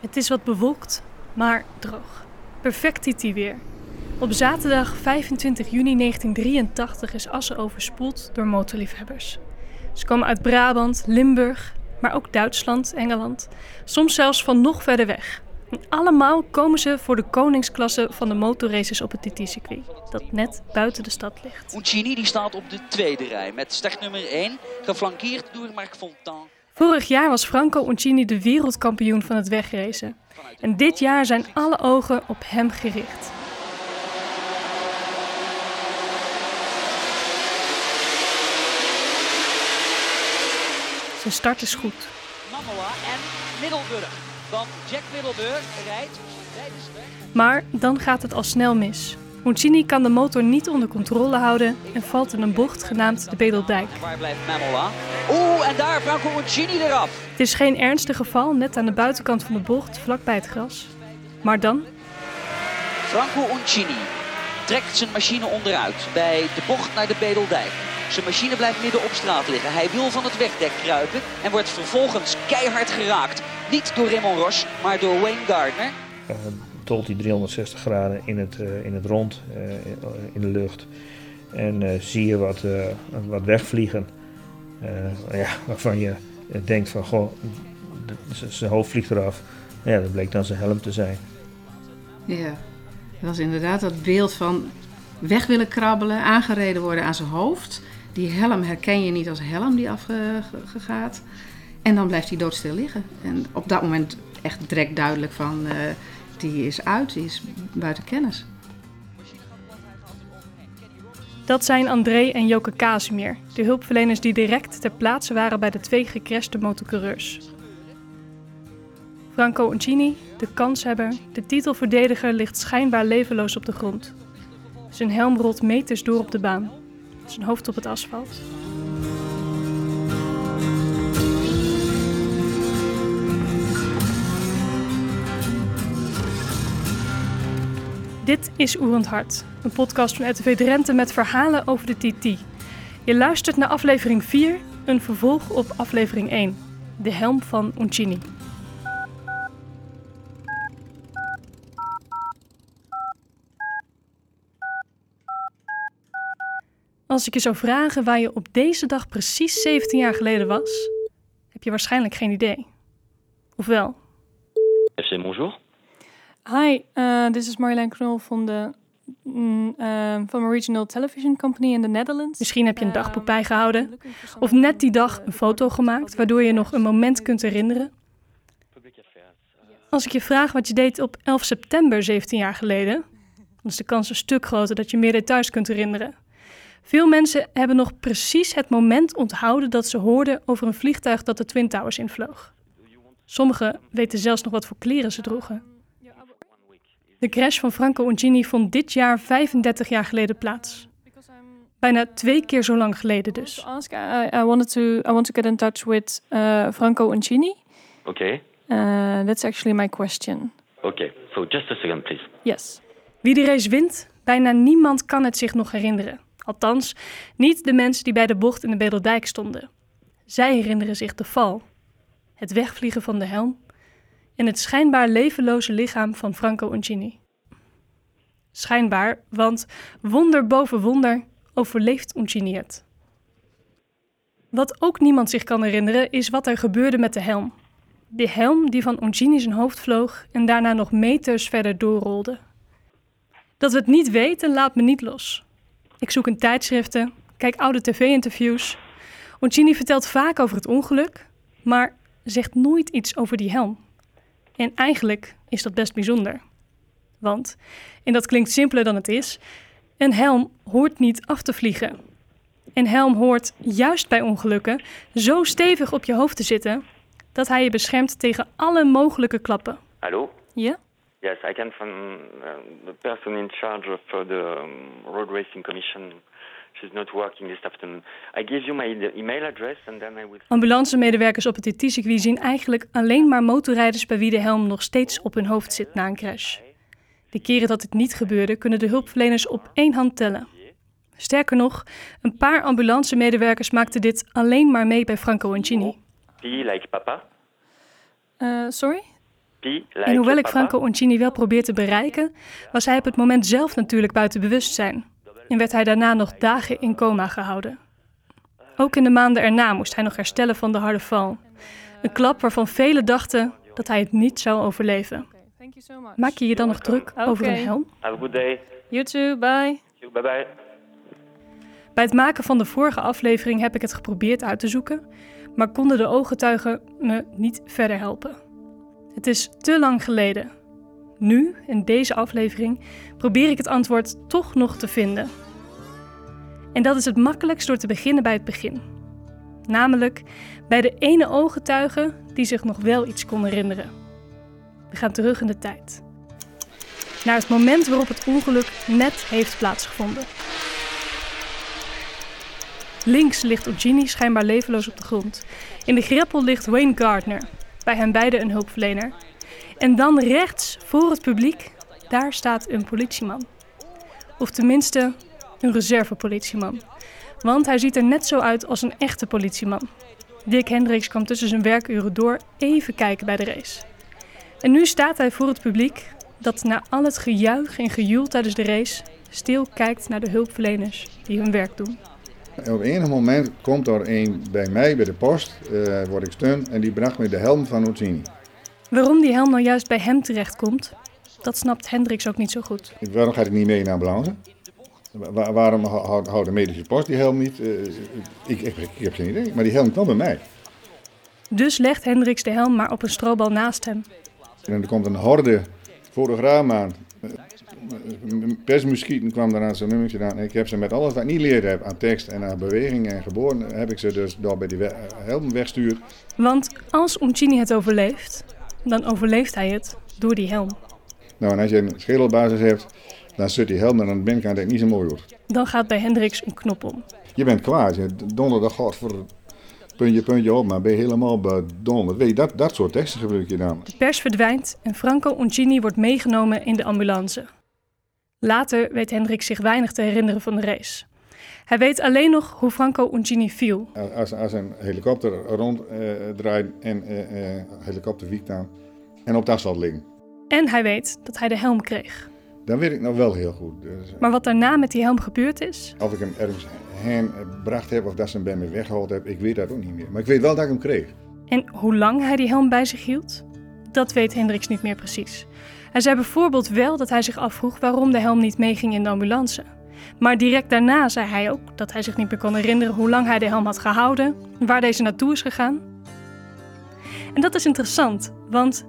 Het is wat bewolkt, maar droog. Perfect TT weer. Op zaterdag 25 juni 1983 is Assen overspoeld door motorliefhebbers. Ze komen uit Brabant, Limburg, maar ook Duitsland, Engeland, soms zelfs van nog verder weg. En allemaal komen ze voor de koningsklasse van de motorraces op het TT-circuit, dat net buiten de stad ligt. Uncini die staat op de tweede rij met start nummer 1, geflankeerd door Marc Fontan. Vorig jaar was Franco Uncini de wereldkampioen van het wegracen. En dit jaar zijn alle ogen op hem gericht. Zijn start is goed. En Middelburg. Want Jack Middelburg rijdt. Maar dan gaat het al snel mis. Uncini kan de motor niet onder controle houden en valt in een bocht genaamd de Bedeldijk. Waar blijft Mamola? Oeh, en daar Franco Uncini eraf. Het is geen ernstig geval, net aan de buitenkant van de bocht, vlakbij het gras. Maar dan, Franco Uncini trekt zijn machine onderuit bij de bocht naar de Bedeldijk. Zijn machine blijft midden op straat liggen. Hij wil van het wegdek kruipen en wordt vervolgens keihard geraakt. Niet door Raymond Roche, maar door Wayne Gardner. uh, tolt hij 360 graden in het, eh, in het rond, eh, in de lucht. En eh, zie je wat, wat wegvliegen. Ja, waarvan je denkt van, goh, zijn hoofd vliegt eraf. Ja, dat bleek dan zijn helm te zijn. Ja, dat was inderdaad dat beeld van weg willen krabbelen, aangereden worden aan zijn hoofd. Die helm herken je niet als helm die afgegaat. En dan blijft hij doodstil liggen. En op dat moment echt direct duidelijk van, die is uit, die is buiten kennis. dat zijn André en Joke Casimir, de hulpverleners die direct ter plaatse waren bij de twee gecrashte motocoureurs. Franco Uncini, de kanshebber, de titelverdediger, ligt schijnbaar levenloos op de grond. Zijn helm rolt meters door op de baan, zijn hoofd op het asfalt. Dit is Oerend Hart, een podcast van RTV Drenthe met verhalen over de TT. Je luistert naar aflevering 4, een vervolg op aflevering 1, de helm van Uncini. Als ik je zou vragen waar je op deze dag precies 17 jaar geleden was, heb je waarschijnlijk geen idee. Of wel? FC bonjour. Hi, uh, this is Marjolein Knol van de mm, uh, van een regional television company in the Netherlands. Misschien heb je een dagboek bijgehouden of net die dag een foto gemaakt waardoor je nog een moment kunt herinneren. Als ik je vraag wat je deed op 11 september 17 jaar geleden, dan is de kans een stuk groter dat je meer details kunt herinneren. Veel mensen hebben nog precies het moment onthouden dat ze hoorden over een vliegtuig dat de Twin Towers invloog. Sommigen weten zelfs nog wat voor kleren ze droegen. De crash van Franco Uncini vond dit jaar 35 jaar geleden plaats. Bijna twee keer zo lang geleden dus. Ask, I, I wanted to, I want to get in touch with uh, Franco Uncini. Okay. Uh, that's actually my question. Okay. So just a second, please. Yes. Wie de race wint, bijna niemand kan het zich nog herinneren. Althans, niet de mensen die bij de bocht in de Bedeldijk stonden. Zij herinneren zich de val, het wegvliegen van de helm en het schijnbaar levenloze lichaam van Franco Uncini. Schijnbaar, want wonder boven wonder overleeft Uncini het. Wat ook niemand zich kan herinneren is wat er gebeurde met de helm. De helm die van Uncini zijn hoofd vloog en daarna nog meters verder doorrolde. Dat we het niet weten laat me niet los. Ik zoek in tijdschriften, kijk oude tv-interviews. Uncini vertelt vaak over het ongeluk, maar zegt nooit iets over die helm. En eigenlijk is dat best bijzonder. Want, en dat klinkt simpeler dan het is, een helm hoort niet af te vliegen. Een helm hoort, juist bij ongelukken, zo stevig op je hoofd te zitten dat hij je beschermt tegen alle mogelijke klappen. Hello? Ja? Yes, I can from uh, the person in charge of uh, the um, Road Racing Commission. She's not working this afternoon. I give you my email address and then I will... Ambulancemedewerkers op het TT-circuit zien eigenlijk alleen maar motorrijders bij wie de helm nog steeds op hun hoofd zit na een crash. De keren dat dit niet gebeurde, kunnen de hulpverleners op één hand tellen. Sterker nog, een paar ambulancemedewerkers maakten dit alleen maar mee bij Franco Uncini. P like papa. Uh, sorry? En hoewel ik Franco Oncini wel probeer te bereiken, was hij op het moment zelf natuurlijk buiten bewustzijn. En werd hij daarna nog dagen in coma gehouden. Ook in de maanden erna moest hij nog herstellen van de harde val. Een klap waarvan velen dachten dat hij het niet zou overleven. Maak je je dan nog druk over een helm? Have a good day. You too, bye. Bye bye. Bij het maken van de vorige aflevering heb ik het geprobeerd uit te zoeken, maar konden de ooggetuigen me niet verder helpen. Het is te lang geleden. Nu, in deze aflevering, probeer ik het antwoord toch nog te vinden. En dat is het makkelijkst door te beginnen bij het begin. Namelijk bij de ene ooggetuige die zich nog wel iets kon herinneren. We gaan terug in de tijd. Naar het moment waarop het ongeluk net heeft plaatsgevonden. Links ligt Eugenie schijnbaar levenloos op de grond. In de greppel ligt Wayne Gardner, bij hen beiden een hulpverlener. En dan rechts, voor het publiek, daar staat een politieman. Of tenminste, een reservepolitieman. Want hij ziet er net zo uit als een echte politieman. Dick Hendricks kwam tussen zijn werkuren door even kijken bij de race. En nu staat hij voor het publiek dat na al het gejuich en gejoel tijdens de race stil kijkt naar de hulpverleners die hun werk doen. Op enig moment komt er een bij mij bij de post, uh, word ik steun, en die bracht me de helm van Ozzini. Waarom die helm nou juist bij hem terechtkomt, dat snapt Hendricks ook niet zo goed. Waarom gaat hij niet mee naar de ambulance? Waar, waarom houdt de medische post die helm niet? Uh, ik, ik, ik, heb geen idee, maar die helm kwam bij mij. Dus legt Hendricks de helm maar op een strobal naast hem. En er komt een horde fotograaf aan. Persmuskieten kwam daar aan zijn nummertje aan. Ik heb ze met alles wat ik niet leerd heb aan tekst en aan beweging en geboren, heb ik ze dus door bij die helm wegstuur. Want als Uncini het overleeft, dan overleeft hij het door die helm. Nou, en als je een schedelbasis hebt, dan zit die helm aan de binnenkant dat niet zo mooi wordt. Dan gaat bij Hendricks een knop om. Je bent kwaad. Je donderdag voor puntje, puntje op, maar ben je helemaal bedonderd. Weet je, dat, dat soort teksten gebruik je dan. De pers verdwijnt en Franco Uncini wordt meegenomen in de ambulance. Later weet Hendrik zich weinig te herinneren van de race. Hij weet alleen nog hoe Franco Uncini viel. Als, als een helikopter ronddraait uh, en uh, uh, helikopter wiekt aan en op het asfalt liggen. En hij weet dat hij de helm kreeg. Dat weet ik nog wel heel goed. Dus, maar wat daarna met die helm gebeurd is? Of ik hem ergens heen gebracht heb of dat ze hem bij me weggehaald heb, ik weet dat ook niet meer. Maar ik weet wel dat ik hem kreeg. En hoe lang hij die helm bij zich hield? Dat weet Hendricks niet meer precies. Hij zei bijvoorbeeld wel dat hij zich afvroeg waarom de helm niet meeging in de ambulance. Maar direct daarna zei hij ook dat hij zich niet meer kon herinneren hoe lang hij de helm had gehouden, waar deze naartoe is gegaan. En dat is interessant, want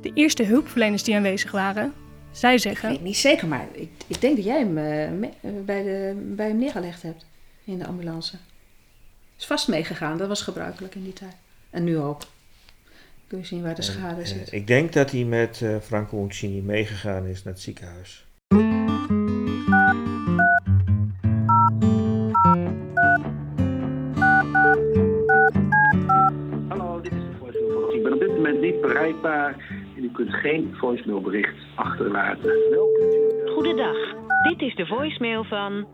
de eerste hulpverleners die aanwezig waren, zij zeggen. Ik weet niet zeker, maar ik, ik denk dat jij hem uh, bij, de, bij hem neergelegd hebt in de ambulance. Is vast meegegaan, dat was gebruikelijk in die tijd. En nu ook. Kun je zien waar de schade zit. ik denk dat hij met uh, Franco Uncini meegegaan is naar het ziekenhuis. Bereikbaar en u kunt geen voicemailbericht achterlaten. Goedendag, dit is de voicemail van...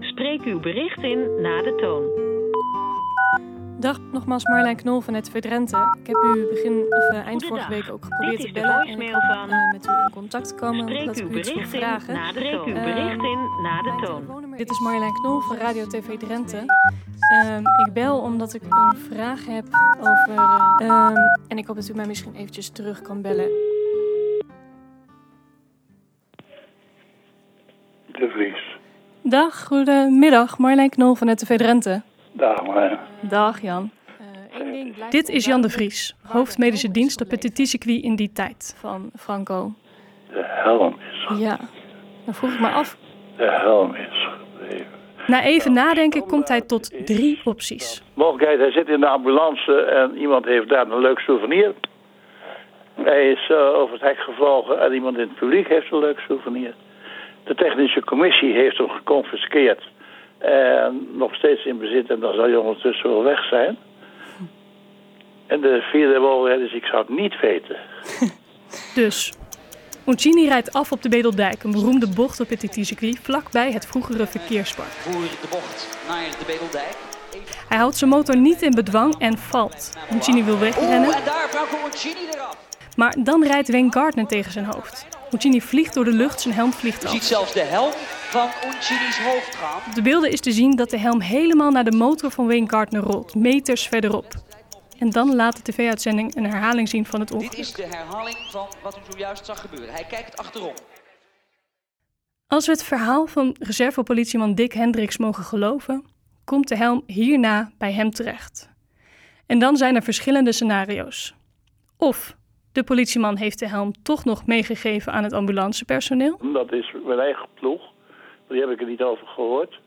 Spreek uw bericht in na de toon. Dag, nogmaals Marlijn Knol van het Verdrenthe. Ik heb u begin of uh, eind vorige week ook geprobeerd te bellen en van... uh, met u in contact te komen Spreek omdat ik u iets wil vragen. Na de Spreek uw bericht in na de toon. Dit is Marlijn Knol van Radio TV Drenthe. Um, ik bel omdat ik een vraag heb over... Um, en ik hoop dat u mij misschien eventjes terug kan bellen. De Vries. Dag, goedemiddag. Marlijn Knol van het TV Drenthe. Dag Marlijn. Dag Jan. Uh, Dit is Jan de Vries, hoofdmedische dienst op het TT-circuit in die tijd van Franco. De helm is Ja, dan vroeg ik me af. De helm is. Na even nadenken komt hij tot drie opties. Mogelijkheid, hij zit in de ambulance en iemand heeft daar een leuk souvenir. Hij is uh, over het hek gevlogen en iemand in het publiek heeft een leuk souvenir. De technische commissie heeft hem geconfiskeerd en nog steeds in bezit en dan zal hij ondertussen wel weg zijn. En de vierde mogelijkheid is, ik zou het niet weten. dus, Uncini rijdt af op de Bedeldijk, een beroemde bocht op het TT-circuit, vlakbij het vroegere verkeerspark. Voor de bocht naar de Bedeldijk. Hij houdt zijn motor niet in bedwang en valt. Uncini wil wegrennen. Oeh, en daar Franco Uncini eraf. Maar dan rijdt Wayne Gardner tegen zijn hoofd. Uncini vliegt door de lucht, zijn helm vliegt Je af. ziet zelfs de helm van Uncini's hoofd gaan. Op de beelden is te zien dat de helm helemaal naar de motor van Wayne Gardner rolt, meters verderop. En dan laat de tv-uitzending een herhaling zien van het Dit ongeluk. is de herhaling van wat u zojuist zag gebeuren. Hij kijkt achterom. Als we het verhaal van reservepolitieman Dick Hendricks mogen geloven, komt de helm hierna bij hem terecht. En dan zijn er verschillende scenario's. Of de politieman heeft de helm toch nog meegegeven aan het ambulancepersoneel. Dat is mijn eigen ploeg. Die heb ik er niet over gehoord.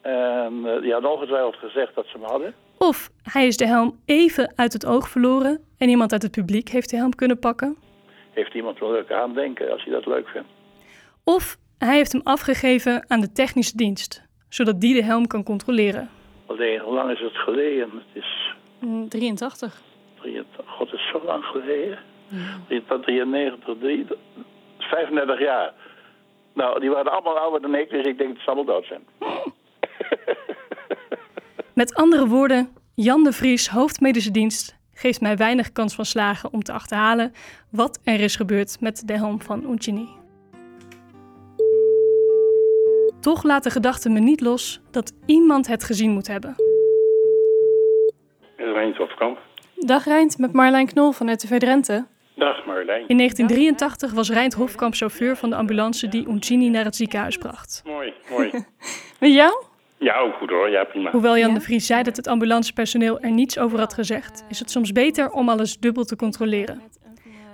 En eh, die had ongetwijfeld gezegd dat ze hem hadden. Of hij is de helm even uit het oog verloren en iemand uit het publiek heeft de helm kunnen pakken. Heeft iemand wel leuk aandenken als hij dat leuk vindt. Of hij heeft hem afgegeven aan de technische dienst, zodat die de helm kan controleren. Alleen, hoe lang is het geleden? Het is, 83. 23 god, het is zo lang geleden. 93, 3, 35 jaar. Nou, die waren allemaal ouder dan ik, dus ik denk dat ze allemaal dood zijn. Met andere woorden, Jan de Vries, hoofdmedische dienst, geeft mij weinig kans van slagen om te achterhalen wat er is gebeurd met de helm van Uncini. Toch laat de gedachte me niet los dat iemand het gezien moet hebben. Reint Hofkamp. Dag Rijnt, met Marlijn Knol van RTV Drenthe. Dag Marlijn. In 1983 was Rijnt Hofkamp chauffeur van de ambulance die Uncini naar het ziekenhuis bracht. Mooi, mooi. Met jou? Ja, ook goed hoor. Ja, prima. Hoewel Jan de Vries zei dat het ambulancepersoneel er niets over had gezegd, is het soms beter om alles dubbel te controleren.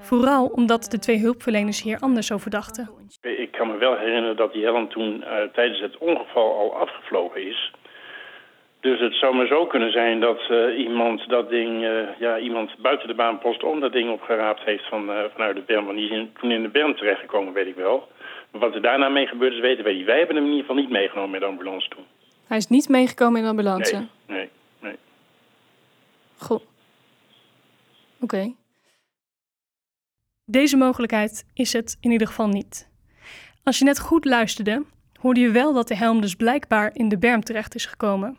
Vooral omdat de twee hulpverleners hier anders over dachten. Ik kan me wel herinneren dat die helm toen eh, tijdens het ongeval al afgevlogen is. Dus het zou maar zo kunnen zijn dat eh, iemand dat ding, eh, ja, iemand buiten de baanpost om dat ding opgeraapt heeft van, eh, vanuit de berm. Want die is in- toen in de berm terechtgekomen, weet ik wel. Maar wat er daarna mee gebeurd is, weten wij niet. Wij hebben hem in ieder geval niet meegenomen met de ambulance toen. Hij is niet meegekomen in de ambulance. Nee, nee, nee. Goh. Oké. Deze mogelijkheid is het in ieder geval niet. Als je net goed luisterde, hoorde je wel dat de helm dus blijkbaar in de berm terecht is gekomen.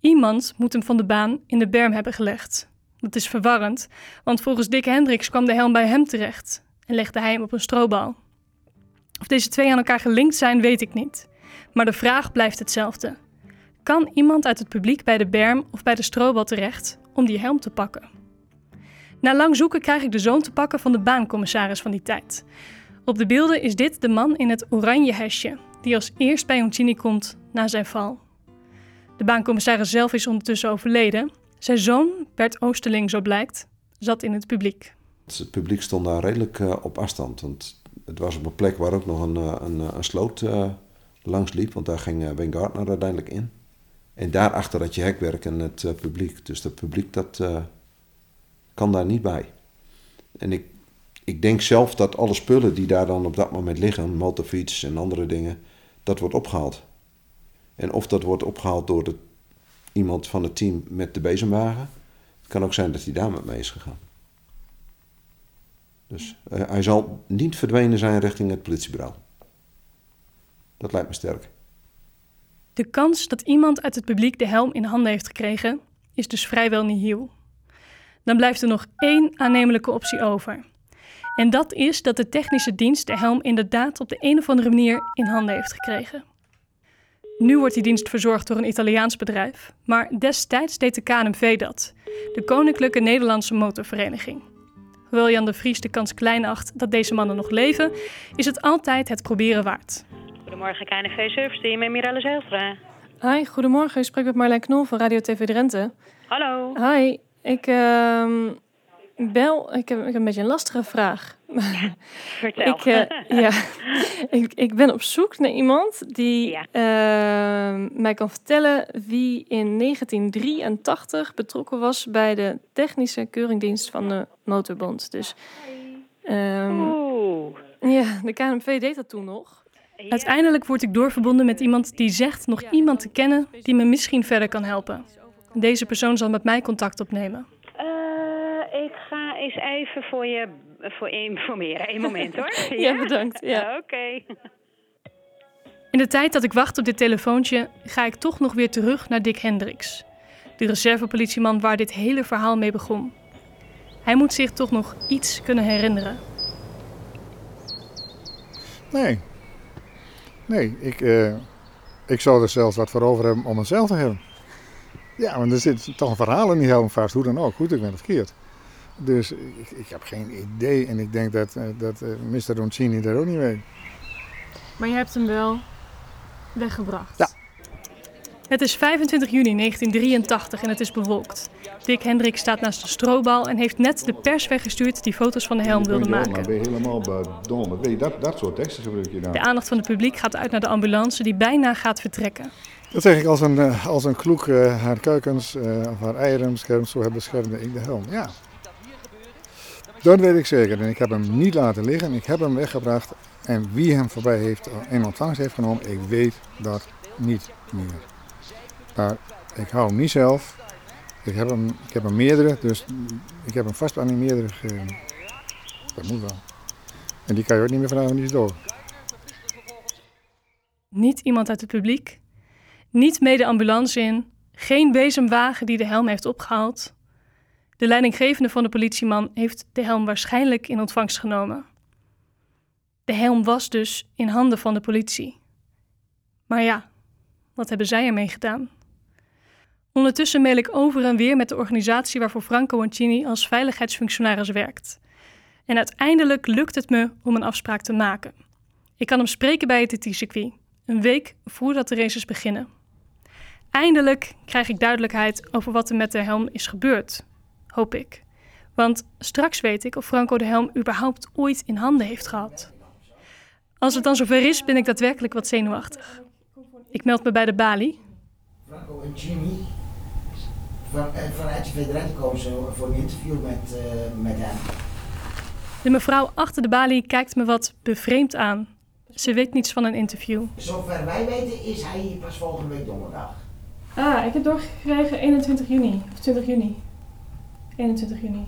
Iemand moet hem van de baan in de berm hebben gelegd. Dat is verwarrend, want volgens Dick Hendricks kwam de helm bij hem terecht en legde hij hem op een strobal. Of deze twee aan elkaar gelinkt zijn, weet ik niet. Maar de vraag blijft hetzelfde. Kan iemand uit het publiek bij de berm of bij de strobal terecht om die helm te pakken? Na lang zoeken krijg ik de zoon te pakken van de baancommissaris van die tijd. Op de beelden is dit de man in het oranje hesje, die als eerst bij Uncini komt na zijn val. De baancommissaris zelf is ondertussen overleden. Zijn zoon, Bert Oosterling, zo blijkt, zat in het publiek. Het publiek stond daar redelijk eh, op afstand. Want het was op een plek waar ook nog een, eh, een, eh, een sloot langs liep. Want daar ging uh, Wayne Gardner uiteindelijk in. En daarachter had je hekwerk en het eh, publiek. Dus dat publiek dat, eh, kan daar niet bij. En ik, ik denk zelf dat alle spullen die daar dan op dat moment liggen, motorfiets en andere dingen, dat wordt opgehaald. En of dat wordt opgehaald door de, iemand van het team met de bezemwagen. Het kan ook zijn dat hij daar met mee is gegaan. Dus eh, hij zal niet verdwenen zijn richting het politiebureau. Dat lijkt me sterk. De kans dat iemand uit het publiek de helm in handen heeft gekregen, is dus vrijwel nihil. Dan blijft er nog één aannemelijke optie over. En dat is dat de technische dienst de helm inderdaad op de een of andere manier in handen heeft gekregen. Nu wordt die dienst verzorgd door een Italiaans bedrijf, maar destijds deed de KNMV dat, de Koninklijke Nederlandse Motorvereniging. Hoewel Jan de Vries de kans klein acht dat deze mannen nog leven, is het altijd het proberen waard. Goedemorgen, KNV Service Team en Mirelle Zijlstra. Hi, goedemorgen. U spreekt met Marlijn Knol van Radio TV Drenthe. Hallo. Hi, ik ehm, bel. Ik heb, ik heb een beetje een lastige vraag. Vertel. ik, eh, ja, ik, ik ben op zoek naar iemand die ehm, mij kan vertellen wie in 1983 betrokken was bij de technische keuringdienst van de Motorbond. Dus ehm, Oeh. ja, de KNMV deed dat toen nog. Uiteindelijk word ik doorverbonden met iemand die zegt nog iemand te kennen die me misschien verder kan helpen. Deze persoon zal met mij contact opnemen. Eh, ik ga eens even voor je voor informeren. Eén moment hoor. Ja, bedankt, ja. Oké. In de tijd dat ik wacht op dit telefoontje, ga ik toch nog weer terug naar Dick Hendricks, de reservepolitieman waar dit hele verhaal mee begon. Hij moet zich toch nog iets kunnen herinneren. Nee. Nee, ik, eh, ik zou er zelfs wat voor over hebben om het zelf te hebben. Ja, want er zit toch een verhaal in die helm vast, hoe dan ook, goed ik ben of verkeerd. Dus ik, ik heb geen idee en ik denk dat, eh, dat eh, Mr. Roncini dat ook niet weet. Maar je hebt hem wel weggebracht. Ja. Het is 25 juni 1983 en het is bewolkt. Dick Hendrik staat naast de strobal en heeft net de pers weggestuurd die foto's van de helm wilde Maar maken. ben je helemaal je, dat, dat soort teksten gebruik je dan. De aandacht van het publiek gaat uit naar de ambulance die bijna gaat vertrekken. Dat zeg ik als een, eh, als een kloek eh, haar kuikens eh, of haar eieren beschermt, zo beschermde ik de helm. Ja. Dat weet ik zeker. En ik heb hem niet laten liggen. Ik heb hem weggebracht. En wie hem voorbij heeft in ontvangst heeft genomen, ik weet dat niet meer. Maar ik hou hem niet zelf. Ik heb hem, ik heb hem meerdere, dus ik heb hem vast aan die meerdere. Dat moet wel. En die kan je ook niet meer vragen, die is dood. Niet iemand uit het publiek. Niet mee de ambulance in. Geen bezemwagen die de helm heeft opgehaald. De leidinggevende van de politieman heeft de helm waarschijnlijk in ontvangst genomen. De helm was dus in handen van de politie. Maar ja, wat hebben zij ermee gedaan? Ondertussen mail ik over en weer met de organisatie waarvoor Franco Oncini als veiligheidsfunctionaris werkt. En uiteindelijk lukt het me om een afspraak te maken. Ik kan hem spreken bij het TT-circuit, een week voordat de races beginnen. Eindelijk krijg ik duidelijkheid over wat er met de helm is gebeurd, hoop ik. Want straks weet ik of Franco de helm überhaupt ooit in handen heeft gehad. Als het dan zover is, ben ik daadwerkelijk wat zenuwachtig. Ik meld me bij de balie. Franco en van, eh, vanuit de federatie komen ze voor een interview met, eh, met hem. De mevrouw achter de balie kijkt me wat bevreemd aan. Ze weet niets van een interview. Zover wij weten is hij hier pas volgende week donderdag. Ah, ik heb doorgekregen 21 juni. Of 20 juni. 21 juni.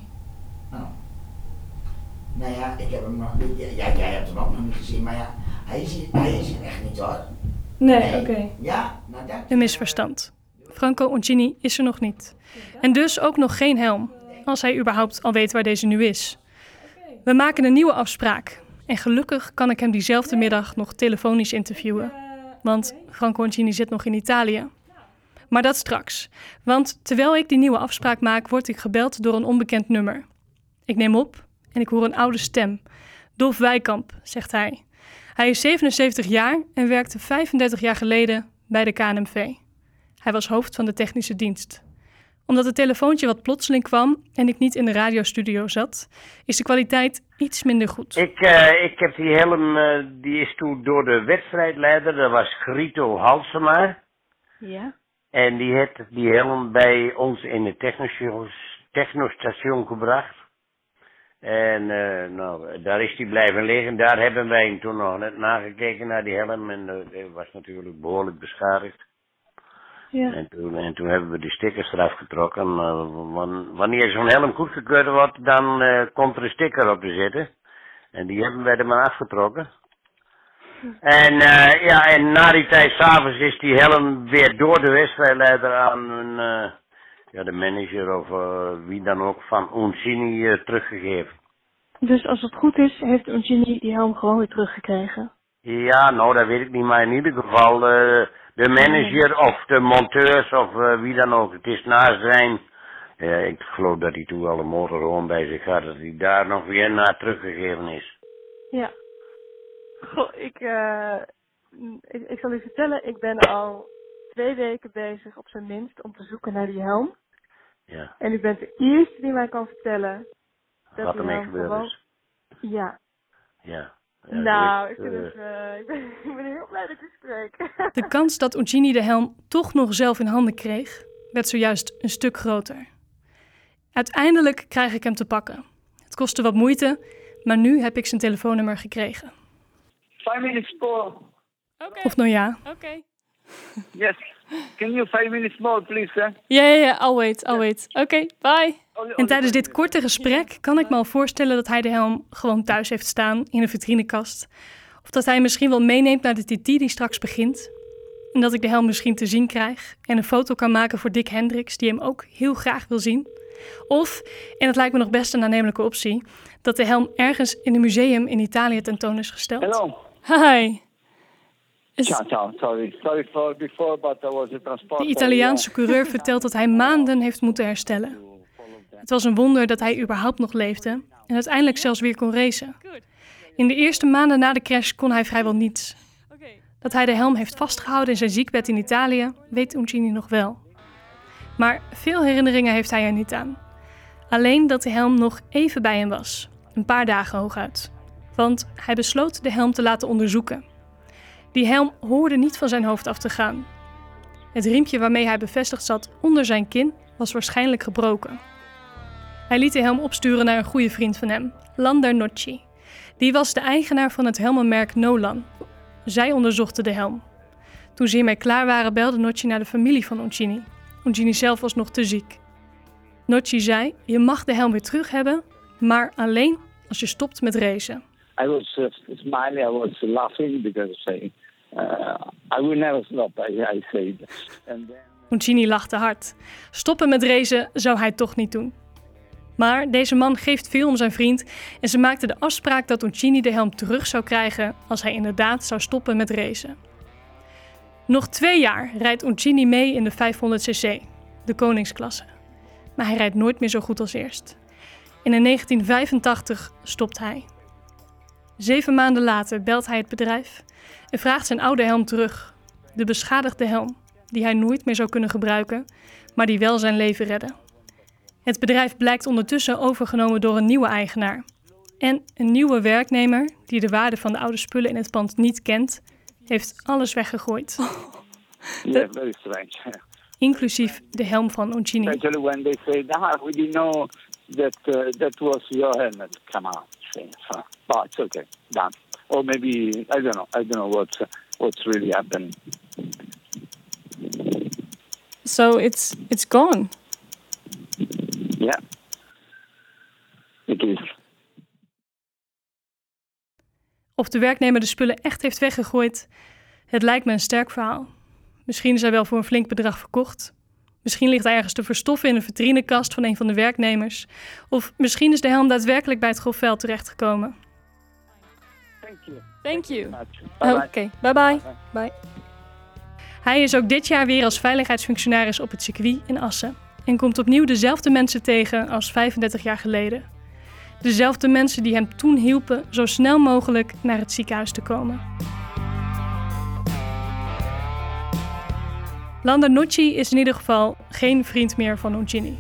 Nou ja, ik heb hem nog niet, ja, jij hebt hem ook nog niet gezien, maar ja, hij is hier, hij is hier echt niet hoor. Nee, oké. Ja, nou dat. Een misverstand. Franco Oncini is er nog niet. En dus ook nog geen helm, als hij überhaupt al weet waar deze nu is. We maken een nieuwe afspraak. En gelukkig kan ik hem diezelfde middag nog telefonisch interviewen. Want Franco Oncini zit nog in Italië. Maar dat straks. Want terwijl ik die nieuwe afspraak maak, word ik gebeld door een onbekend nummer. Ik neem op en ik hoor een oude stem. Dolf Wijkamp, zegt hij. Hij is 77 jaar en werkte 35 jaar geleden bij de KNMV. Hij was hoofd van de technische dienst. Omdat het telefoontje wat plotseling kwam en ik niet in de radiostudio zat, is de kwaliteit iets minder goed. Ik, eh, ik heb die helm, eh, die is toen door de wedstrijdleider, dat was Grito Halsema. Ja? En die heeft die helm bij ons in het technostation, technostation gebracht. En eh, nou, daar is hij blijven liggen. Daar hebben wij hem toen nog net nagekeken naar die helm. En uh, die was natuurlijk behoorlijk beschadigd. Ja. En, toen, en toen hebben we die stickers eraf getrokken. Uh, wan- wanneer zo'n helm goedgekeurd wordt, dan eh, komt er een sticker op te zitten. En die hebben wij er maar afgetrokken. En eh, ja, en na die tijd s'avonds is die helm weer door de wedstrijdleider aan een, eh, ja, de manager of wie dan ook van Uncini teruggegeven. Dus als het goed is, heeft Eugenie die helm gewoon weer teruggekregen. Ja, nou dat weet ik niet, maar in ieder geval de manager of de monteurs of eh, wie dan ook. Het is na zijn, ja, ik geloof dat hij toen al een motorhome bij zich had, dat hij daar nog weer naar teruggegeven is. Ja. Goh, ik, eh, ik, ik zal u vertellen, ik ben al twee weken bezig op zijn minst om te zoeken naar die helm. Ja. En u bent de eerste die mij kan vertellen dat Wat ermee gebeurd gewoon... is. Ja. Ja. Ja, nou, ik, vind eh, het, eh, ik, ben, ik ben heel blij dat ik spreek. De kans dat Uncini de helm toch nog zelf in handen kreeg, werd zojuist een stuk groter. Uiteindelijk krijg ik hem te pakken. Het kostte wat moeite, maar nu heb ik zijn telefoonnummer gekregen. Five minutes more. Of nou ja. Okay. Yes. Can you five minutes more, please, sir? Ja, ja, ja, I'll wait, I'll wait. Oké, bye. En tijdens dit korte gesprek kan ik me al voorstellen dat hij de helm gewoon thuis heeft staan in een vitrinekast. Of dat hij misschien wel meeneemt naar de TT die straks begint. En dat ik de helm misschien te zien krijg en een foto kan maken voor Dick Hendricks, die hem ook heel graag wil zien. Of, en het lijkt me nog best een aannemelijke optie, dat de helm ergens in een museum in Italië tentoon is gesteld. Hello. Hi. Ciao, ciao. Sorry. Sorry for before, but there was a transport. De Italiaanse coureur vertelt dat hij maanden heeft moeten herstellen. Het was een wonder dat hij überhaupt nog leefde en uiteindelijk zelfs weer kon racen. In de eerste maanden na de crash kon hij vrijwel niets. Dat hij de helm heeft vastgehouden in zijn ziekbed in Italië, weet Uncini nog wel. Maar veel herinneringen heeft hij er niet aan. Alleen dat de helm nog even bij hem was, een paar dagen hooguit. Want hij besloot de helm te laten onderzoeken. Die helm hoorde niet van zijn hoofd af te gaan. Het riempje waarmee hij bevestigd zat onder zijn kin was waarschijnlijk gebroken. Hij liet de helm opsturen naar een goede vriend van hem, Lander Nocci. Die was de eigenaar van het helmenmerk Nolan. Zij onderzochten de helm. Toen ze hiermee klaar waren, belde Nocci naar de familie van Uncini. Uncini zelf was nog te ziek. Nocci zei: Je mag de helm weer terug hebben, maar alleen als je stopt met racen. I was uh, smiling. I was laughing because I, uh, I will never stop. I, I said. Uncini lachte hard. Stoppen met racen zou hij toch niet doen. Maar deze man geeft veel om zijn vriend en ze maakten de afspraak dat Uncini de helm terug zou krijgen als hij inderdaad zou stoppen met racen. Nog twee jaar rijdt Uncini mee in de 500cc, de koningsklasse. Maar hij rijdt nooit meer zo goed als eerst. En in 1985 stopt hij. Zeven maanden later belt hij het bedrijf en vraagt zijn oude helm terug. De beschadigde helm, die hij nooit meer zou kunnen gebruiken, maar die wel zijn leven redde. Het bedrijf blijkt ondertussen overgenomen door een nieuwe eigenaar. En een nieuwe werknemer, die de waarde van de oude spullen in het pand niet kent, heeft alles weggegooid. yeah, very strange. Inclusief de helm van Uncini. Especially when they say, "Ah, we didn't know that uh, that was your helmet." Come on, say, so, but it's okay, done. Or maybe I don't know. I don't know what's what's really happened. So it's it's gone. Yeah, it is. Of de werknemer de spullen echt heeft weggegooid, het lijkt me een sterk verhaal. Misschien is hij wel voor een flink bedrag verkocht. Misschien ligt ergens te verstoffen in een vitrinekast van een van de werknemers. Of misschien is de helm daadwerkelijk bij het grofveld terechtgekomen. Thank you. Thank you. Bye Oké, bye. bye bye. bye. Hij is ook dit jaar weer als veiligheidsfunctionaris op het circuit in Assen. En komt opnieuw dezelfde mensen tegen als 35 jaar geleden. Dezelfde mensen die hem toen hielpen zo snel mogelijk naar het ziekenhuis te komen. Landa Nocci is in ieder geval geen vriend meer van Uncini.